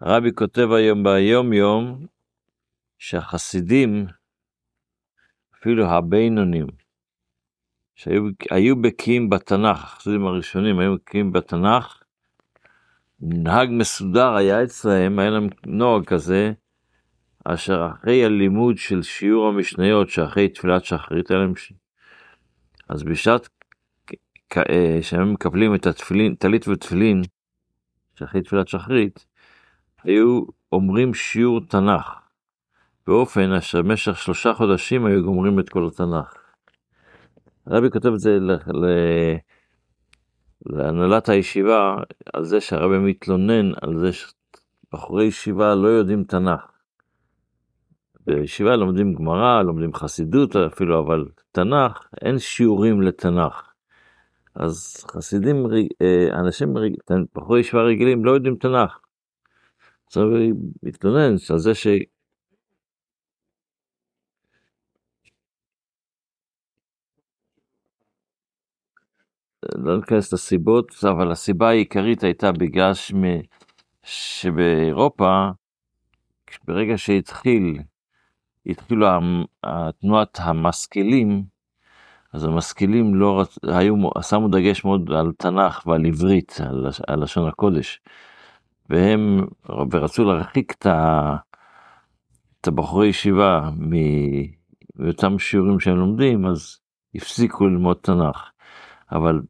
הרבי כותב היום ביום יום שהחסידים, אפילו הבינונים, שהיו בקיאים בתנ"ך, החסידים הראשונים היו בקיאים בתנ"ך, נהג מסודר היה אצלהם, היה להם נוהג כזה, אשר אחרי הלימוד של שיעור המשניות, שאחרי תפילת שחרית, היה להם... אז בשעת אה, שהם מקבלים את התפילין, טלית ותפילין, שאחרי תפילת שחרית, היו אומרים שיעור תנ"ך, באופן אשר במשך שלושה חודשים היו גומרים את כל התנ"ך. הרבי כותב את זה ל... ל... להנהלת הישיבה, על זה שהרבי מתלונן על זה שבחורי ישיבה לא יודעים תנ"ך. בישיבה לומדים גמרא, לומדים חסידות אפילו, אבל תנ"ך, אין שיעורים לתנ"ך. אז חסידים, אה, אנשים, בחורי ישיבה רגילים לא יודעים תנ"ך. עכשיו היא מתלוננת על זה ש... לא ניכנס לסיבות, אבל הסיבה העיקרית הייתה בגלל שבאירופה, ברגע שהתחיל, התחילו תנועת המשכילים, אז המשכילים לא רצ... היו, שמו דגש מאוד על תנ"ך ועל עברית, על, על לשון הקודש. והם, ורצו להרחיק את, ה, את הבחורי ישיבה מאותם שיעורים שהם לומדים, אז הפסיקו ללמוד תנ"ך. אבל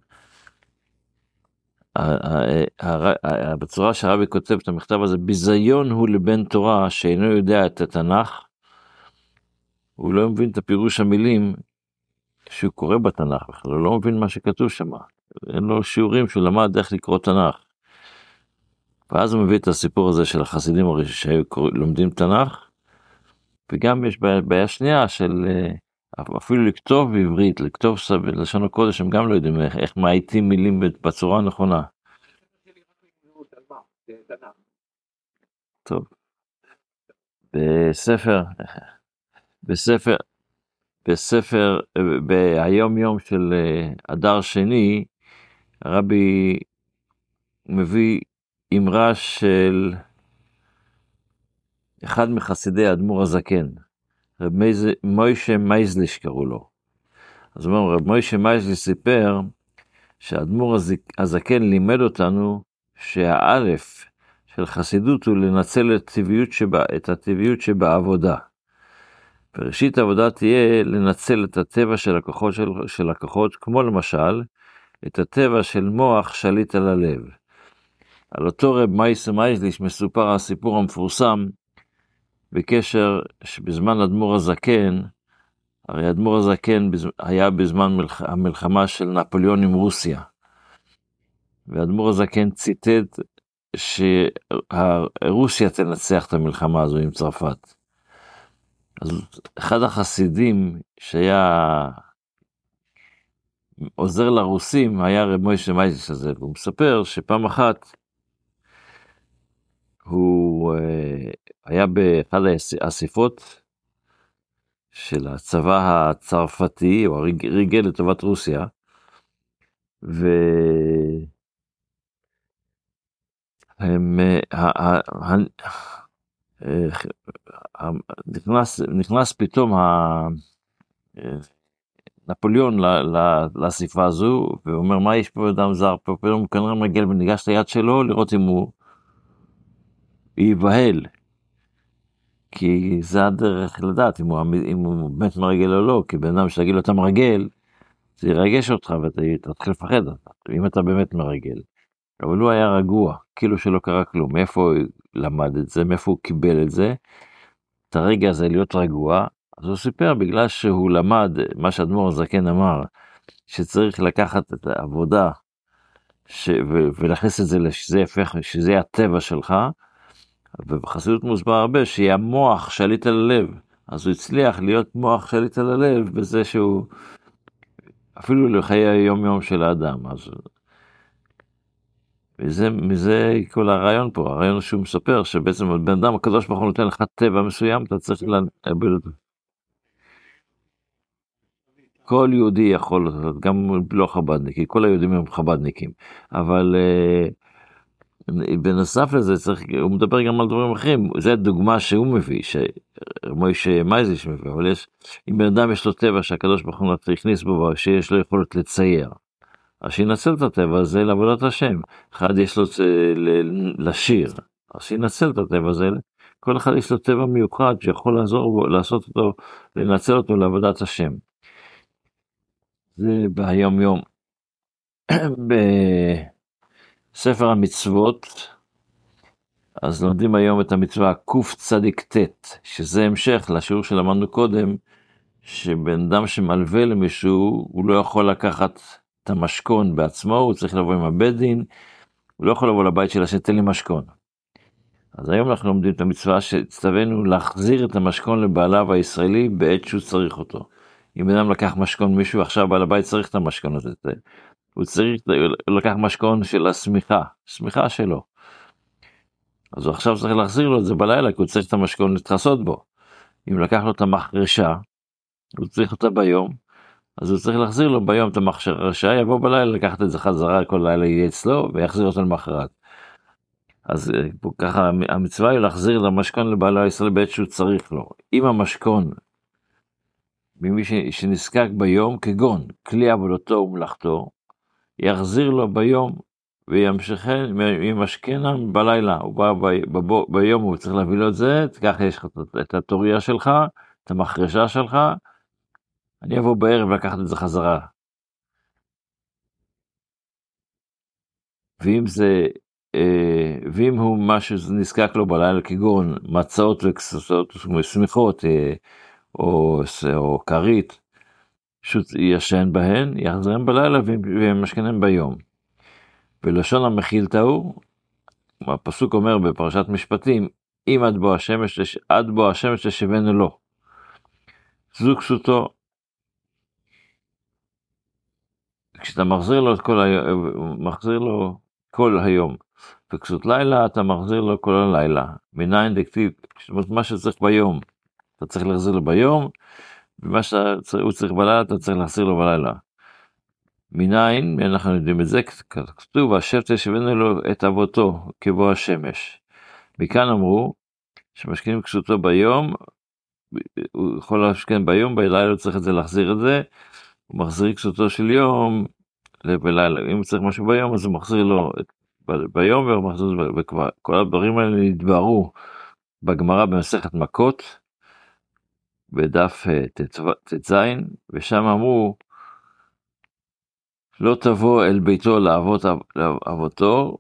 בצורה שהרבי כותב את המכתב הזה, ביזיון הוא לבן תורה שאינו יודע את התנ"ך, הוא לא מבין את הפירוש המילים שהוא קורא בתנ"ך בכלל, הוא לא מבין מה שכתוב שם, אין לו שיעורים שהוא למד איך לקרוא תנ"ך. ואז הוא מביא את הסיפור הזה של החסידים שהיו לומדים תנ"ך, וגם יש בעיה שנייה של אה, אפילו לכתוב בעברית, לכתוב בלשון הקודש, הם גם לא יודעים איך, איך מאייתים מילים בצורה הנכונה. טוב. בספר, בספר, בספר, ביום יום של אה, אדר שני, הרבי מביא אמרה של אחד מחסידי האדמו"ר הזקן, רב מוישה מייזליש קראו לו. אז הוא אומר, רב מוישה מייזליש סיפר שהאדמו"ר הזקן לימד אותנו שהאלף של חסידות הוא לנצל את, הטבעיות שבה, את שבעבודה. וראשית העבודה תהיה לנצל את הטבע של הכוחות, של, של הכוחות, כמו למשל, את הטבע של מוח שליט על הלב. על אותו רב מייסה מייזליש מסופר הסיפור המפורסם בקשר שבזמן אדמו"ר הזקן, הרי אדמו"ר הזקן היה בזמן המלחמה של נפוליאון עם רוסיה. ואדמו"ר הזקן ציטט שרוסיה תנצח את המלחמה הזו עם צרפת. אז אחד החסידים שהיה עוזר לרוסים היה רב מוישה מייזליש הזה, והוא מספר שפעם אחת הוא uh, היה באחד האספות של הצבא הצרפתי, או ריגל לטובת רוסיה, ו... אה, אה, נכנס, נכנס פתאום נפוליאון לאספה הזו, ואומר מה יש פה אדם זר פה, פתאום הוא כנראה מגיע וניגש ליד שלו לראות אם הוא ייבהל. כי זה הדרך לדעת אם הוא, אם הוא באמת מרגל או לא, כי בן אדם שתגיד לו אתה מרגל, זה ירגש אותך ואתה תתחיל לפחד, אם אתה באמת מרגל. אבל הוא היה רגוע, כאילו שלא קרה כלום. מאיפה הוא למד את זה, מאיפה הוא קיבל את זה, את הרגע הזה להיות רגוע. אז הוא סיפר בגלל שהוא למד מה שאדמו"ר הזקן אמר, שצריך לקחת את העבודה ש... ולהכניס את זה שזה יפך, שזה הטבע שלך, ובחסידות מוסבר הרבה שיהיה המוח שליט על הלב. אז הוא הצליח להיות מוח שליט על הלב בזה שהוא אפילו לחיי היום יום של האדם. אז וזה, מזה כל הרעיון פה, הרעיון שהוא מספר שבעצם בן אדם הקדוש ברוך הוא נותן לך טבע מסוים, אתה צריך לאבד אותו. כל יהודי יכול לעשות, גם לא חב"דניק, כל היהודים הם חב"דניקים, אבל uh, בנוסף לזה צריך, הוא מדבר גם על דברים אחרים, זה דוגמה שהוא מביא, שמוישה מייזיש מביא, אבל יש, אם בן אדם יש לו טבע שהקדוש ברוך הוא הכניס בו, שיש לו יכולת לצייר, אז שינצל את הטבע הזה לעבודת השם. אחד יש לו לשיר, אז שינצל את הטבע הזה, כל אחד יש לו טבע מיוחד שיכול לעזור בו, לעשות אותו, לנצל אותו לעבודת השם. זה ביום יום. בספר המצוות, אז לומדים היום את המצווה קצ"ט, שזה המשך לשיעור שלמדנו קודם, שבן אדם שמלווה למישהו, הוא לא יכול לקחת את המשכון בעצמו, הוא צריך לבוא עם הבית דין, הוא לא יכול לבוא לבית שלה שתן לי משכון. אז היום אנחנו לומדים את המצווה שהצטווינו להחזיר את המשכון לבעליו הישראלי בעת שהוא צריך אותו. אם אדם לקח משכון מישהו עכשיו בעל הבית צריך את המשכון הזה, הוא צריך, הוא לקח משכון של השמיכה, שמיכה שלו. אז הוא עכשיו צריך להחזיר לו את זה בלילה כי הוא צריך את המשכון להתחסות בו. אם לקח לו את המחרשה, הוא צריך אותה ביום, אז הוא צריך להחזיר לו ביום את המחרשה, יבוא בלילה לקחת את זה חזרה, כל לילה יהיה אצלו ויחזיר אותו למחרת. אז אה, ככה המצווה היא להחזיר למשכון לבעלו הישראל בעת שהוא צריך לו. אם המשכון ממי שנזקק ביום, כגון כלי עבודתו ומלאכתו, יחזיר לו ביום וימשכן, ימשכנם בלילה, הוא בא ב, ב, ב, ביום הוא צריך להביא לו את זה, ככה יש לך את הטוריה שלך, את המחרשה שלך, אני אבוא בערב לקחת את זה חזרה. ואם זה, אה, ואם הוא משהו נזקק לו בלילה, כגון מצות וכססות, שמיכות, אה, או, או כרית, פשוט ישן בהן, יחזרם בלילה וימשכנם ביום. ולשון המכילתא הוא, הפסוק אומר בפרשת משפטים, אם עד בוא השמש, עד בוא השמש תשבנו לו. זו כסותו. כשאתה מחזיר לו את כל היום, מחזיר לו כל היום, וכסות לילה אתה מחזיר לו כל הלילה, מניין דקטיב, זאת אומרת מה שצריך ביום, אתה צריך להחזיר לו ביום, ומה שהוא צריך בלילה אתה צריך להחזיר לו בלילה. מניין אנחנו יודעים את זה כתוב אשר תשבנו לו את אבותו כבוא השמש. מכאן אמרו שמשכינים כסותו ביום הוא יכול להשכן ביום בלילה הוא צריך את זה להחזיר את זה. הוא מחזיר כסותו של יום בלילה אם צריך משהו ביום אז הוא מחזיר לו את, ביום והוא מחזיר וכבר כל הדברים האלה נתבהרו בגמרא במסכת מכות בדף אה, ט"ז, ושם אמרו, לא תבוא אל ביתו לאבות אבותו,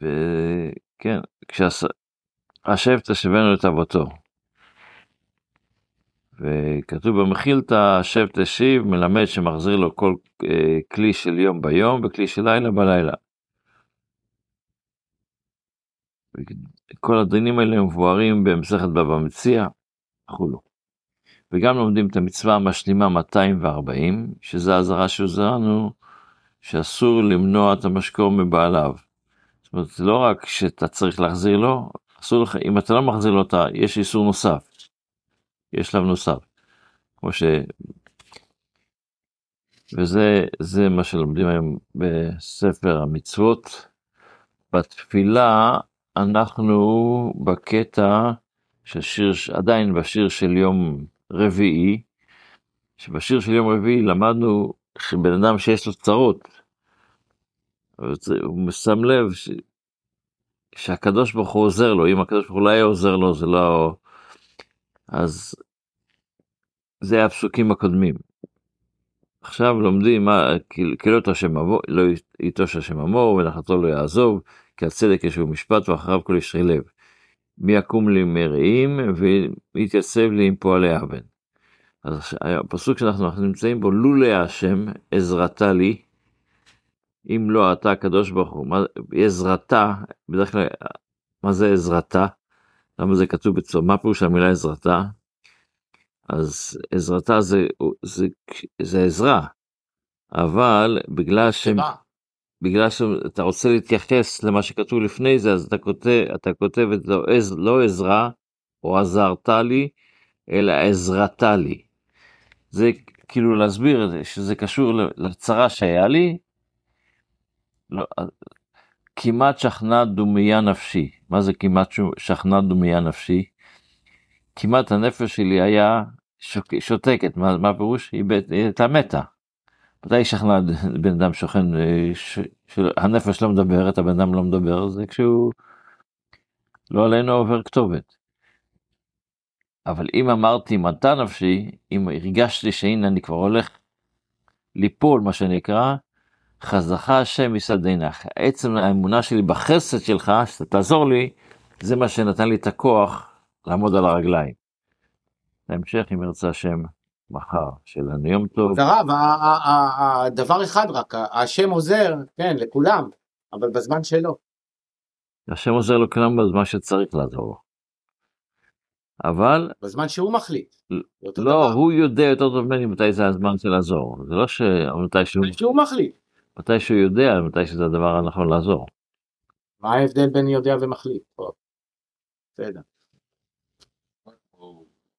וכן, השב תשבנו את אבותו. וכתוב במחילתא, השב תשיב, מלמד שמחזיר לו כל אה, כלי של יום ביום וכלי של לילה בלילה. כל הדינים האלה מבוארים במסכת בבא מציע, וכולו. וגם לומדים את המצווה המשלימה 240, שזה האזהרה שהוזרנו, שאסור למנוע את המשקור מבעליו. זאת אומרת, לא רק שאתה צריך להחזיר לו, אסור לך, אם אתה לא מחזיר לו, אתה, יש איסור נוסף. יש שלב נוסף. כמו ש... וזה מה שלומדים היום בספר המצוות. בתפילה אנחנו בקטע של שיר, עדיין בשיר של יום רביעי, שבשיר של יום רביעי למדנו שבן אדם שיש לו צרות, הוא שם לב ש... שהקדוש ברוך הוא עוזר לו, אם הקדוש ברוך הוא לא היה עוזר לו זה לא... אז זה הפסוקים הקודמים. עכשיו לומדים מה, כי לא עבור, לא השם עמור ונחתו לא יעזוב, כי הצדק יש בו משפט ואחריו כל ישרי לב. מי יקום לי מרעים ויתייצב לי עם פועלי אבן. אז הפסוק שאנחנו נמצאים בו, לולי השם עזרתה לי, אם לא אתה הקדוש ברוך הוא, עזרתה, בדרך כלל, מה זה עזרתה? למה זה כתוב בצורה, מה פירוש המילה עזרתה? אז עזרתה זה, זה, זה עזרה, אבל בגלל שהם... בגלל שאתה רוצה להתייחס למה שכתוב לפני זה, אז אתה כותב, אתה כותב את זה לא עזרה, או עזרת לי, אלא עזרתה לי. זה כאילו להסביר את זה, שזה קשור לצרה שהיה לי, לא, כמעט שכנה דומיה נפשי. מה זה כמעט שכנה דומיה נפשי? כמעט הנפש שלי היה שותקת, מה, מה הפירוש? היא הייתה מתה. מתי שכנע בן אדם שוכן, שהנפש לא מדברת, הבן אדם לא מדבר, זה כשהוא לא עלינו עובר כתובת. אבל אם אמרתי מתה נפשי, אם הרגשתי שהנה אני כבר הולך ליפול, מה שנקרא, חזך השם מסעדנך. עצם האמונה שלי בחסד שלך, שאתה תעזור לי, זה מה שנתן לי את הכוח לעמוד על הרגליים. להמשך, אם ירצה השם, מחר, שלנו יום טוב. הרב, הדבר אחד רק, השם עוזר, כן, לכולם, אבל בזמן שלו. השם עוזר לכולם בזמן שצריך לעזור. אבל... בזמן שהוא מחליט. לא. הוא יודע יותר טוב ממני מתי זה הזמן של לעזור. זה לא ש... מתי שהוא... שהוא מחליט. מתי שהוא יודע, מתי שזה הדבר הנכון לעזור. מה ההבדל בין יודע ומחליט? בסדר.